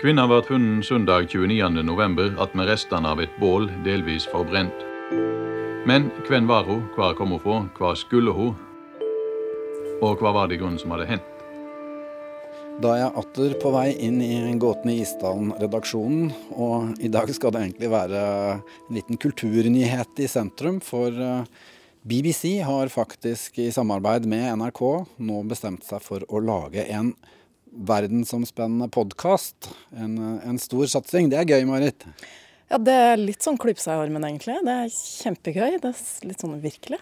Kvinna ble funnet søndag 29.11. med restene av et bål delvis forbrent. Men hvem var hun, hvor kom hun fra, hva skulle hun, og hva var det i grunnen som hadde hendt? Da er jeg atter på vei inn i Gåtene i Isdalen-redaksjonen, og i dag skal det egentlig være en liten kulturnyhet i sentrum. For eh, BBC har faktisk i samarbeid med NRK nå bestemt seg for å lage en verdensomspennende podkast. En, en, stor satsing. Det er gøy, Marit? Ja, det er litt sånn klype seg i armen, egentlig. Det er kjempegøy. Det er litt sånn virkelig.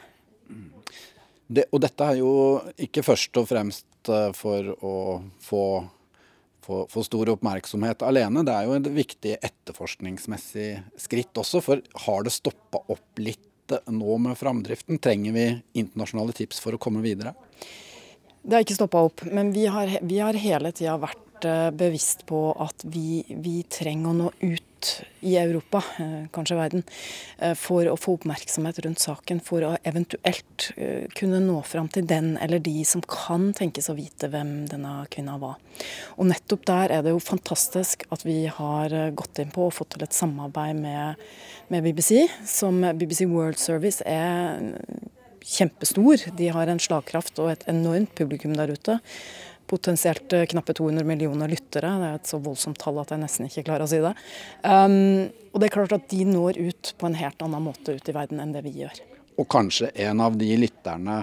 Det, og dette er jo ikke først og fremst eh, for å få, få, få stor oppmerksomhet alene. Det er jo et viktig etterforskningsmessig skritt også. For har det stoppa opp litt nå med framdriften? Trenger vi internasjonale tips for å komme videre? Det har ikke stoppa opp, men vi har, vi har hele tida vært eh, bevisst på at vi, vi, trenger å nå ut i Europa, eh, kanskje verden, eh, for å få oppmerksomhet rundt saken. For å eventuelt kunne nå fram til den eller de som kan tenkes å vite hvem denne kvinna var. Og nettopp der er det jo fantastisk at vi har gått inn på og fått til et samarbeid med, med BBC, som BBC World Service er kjempestor. De har en slagkraft og et enormt publikum der ute. Potensielt eh, knappe 200 millioner lyttere. Det er et så voldsomt tall at jeg nesten ikke klarer å si det. Um, og det er klart at de når ut på en helt annen måte ut i verden enn det vi gjør. Og kanskje en av de lytterne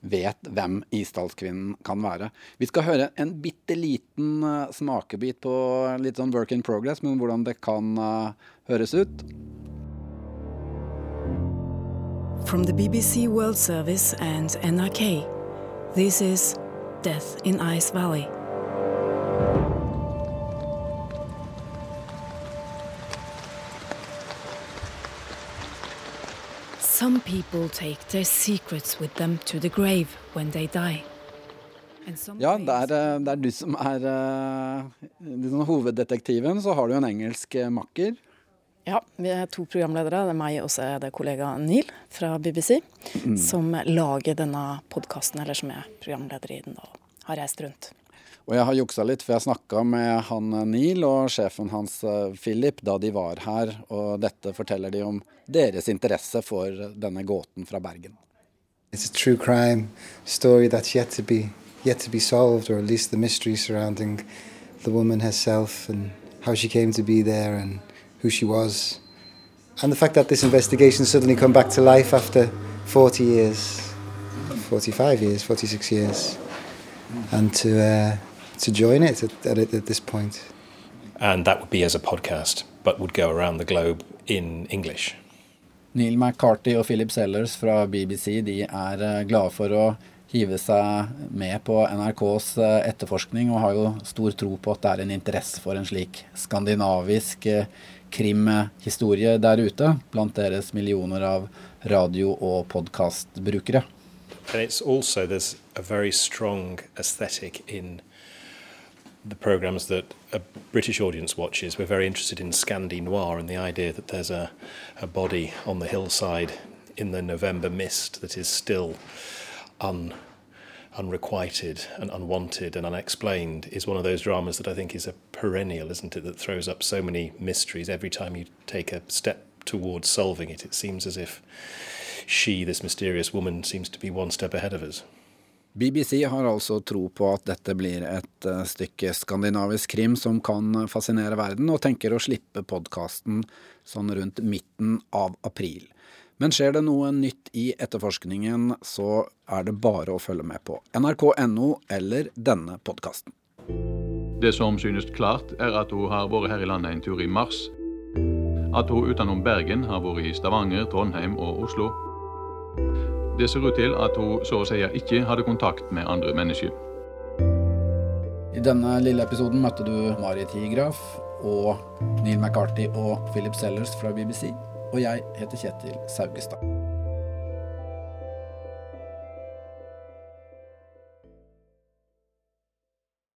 vet hvem Isdalskvinnen kan være. Vi skal høre en bitte liten uh, smakebit på litt sånn work in progress, men hvordan det kan uh, høres ut. From the BBC World Service and NRK, this is Death in Ice Valley. Some people take their secrets with them to the grave when they die. Ja, det er, eh, det er, du som er uh, hoveddetektiven. Så har du en engelsk eh, makker. Ja, vi er to programledere. Det er meg og så er det kollega Neil fra BBC mm. som lager denne podkasten, eller som er programleder i den og har reist rundt. Og jeg har juksa litt, for jeg snakka med han Neil og sjefen hans eh, Philip da de var her, og dette forteller de om deres interesse for denne gåten fra Bergen. It's a true crime story that's yet to be yet to be solved, or at least the mystery surrounding the woman herself and how she came to be there and who she was. And the fact that this investigation suddenly come back to life after 40 years, 45 years, 46 years, and to uh, to join it at, at, at this point. And that would be as a podcast, but would go around the globe in English. Neil McCarthy og Philip Sellers fra BBC de er eh, glade for å hive seg med på NRKs eh, etterforskning, og har jo stor tro på at det er en interesse for en slik skandinavisk eh, krimhistorie der ute, blant deres millioner av radio- og podkastbrukere. And it's also there's a very strong aesthetic in the programs that a British audience watches. We're very interested in Scandi noir and the idea that there's a, a body on the hillside in the November mist that is still un unrequited and unwanted and unexplained is one of those dramas that I think is a perennial, isn't it? That throws up so many mysteries every time you take a step towards solving it. It seems as if she, this mysterious woman, seems to be one step ahead of us. BBC har altså tro på at dette blir et uh, stykke skandinavisk krim som kan fascinere verden, og tenker å slippe podkasten sånn rundt midten av april. Men skjer det noe nytt i etterforskningen, så er det bare å følge med på nrk.no eller denne podkasten. Det som synes klart, er at hun har vært her i landet en tur i mars. At hun utenom Bergen har vært i Stavanger, Trondheim og Oslo. Det ser ut til at hun så å si ikke hadde kontakt med andre mennesker. I denne lille episoden møtte du Marit Higraf og Neil McCarthy og Philip Sellers fra BBC og jeg heter Kjetil Saugestad.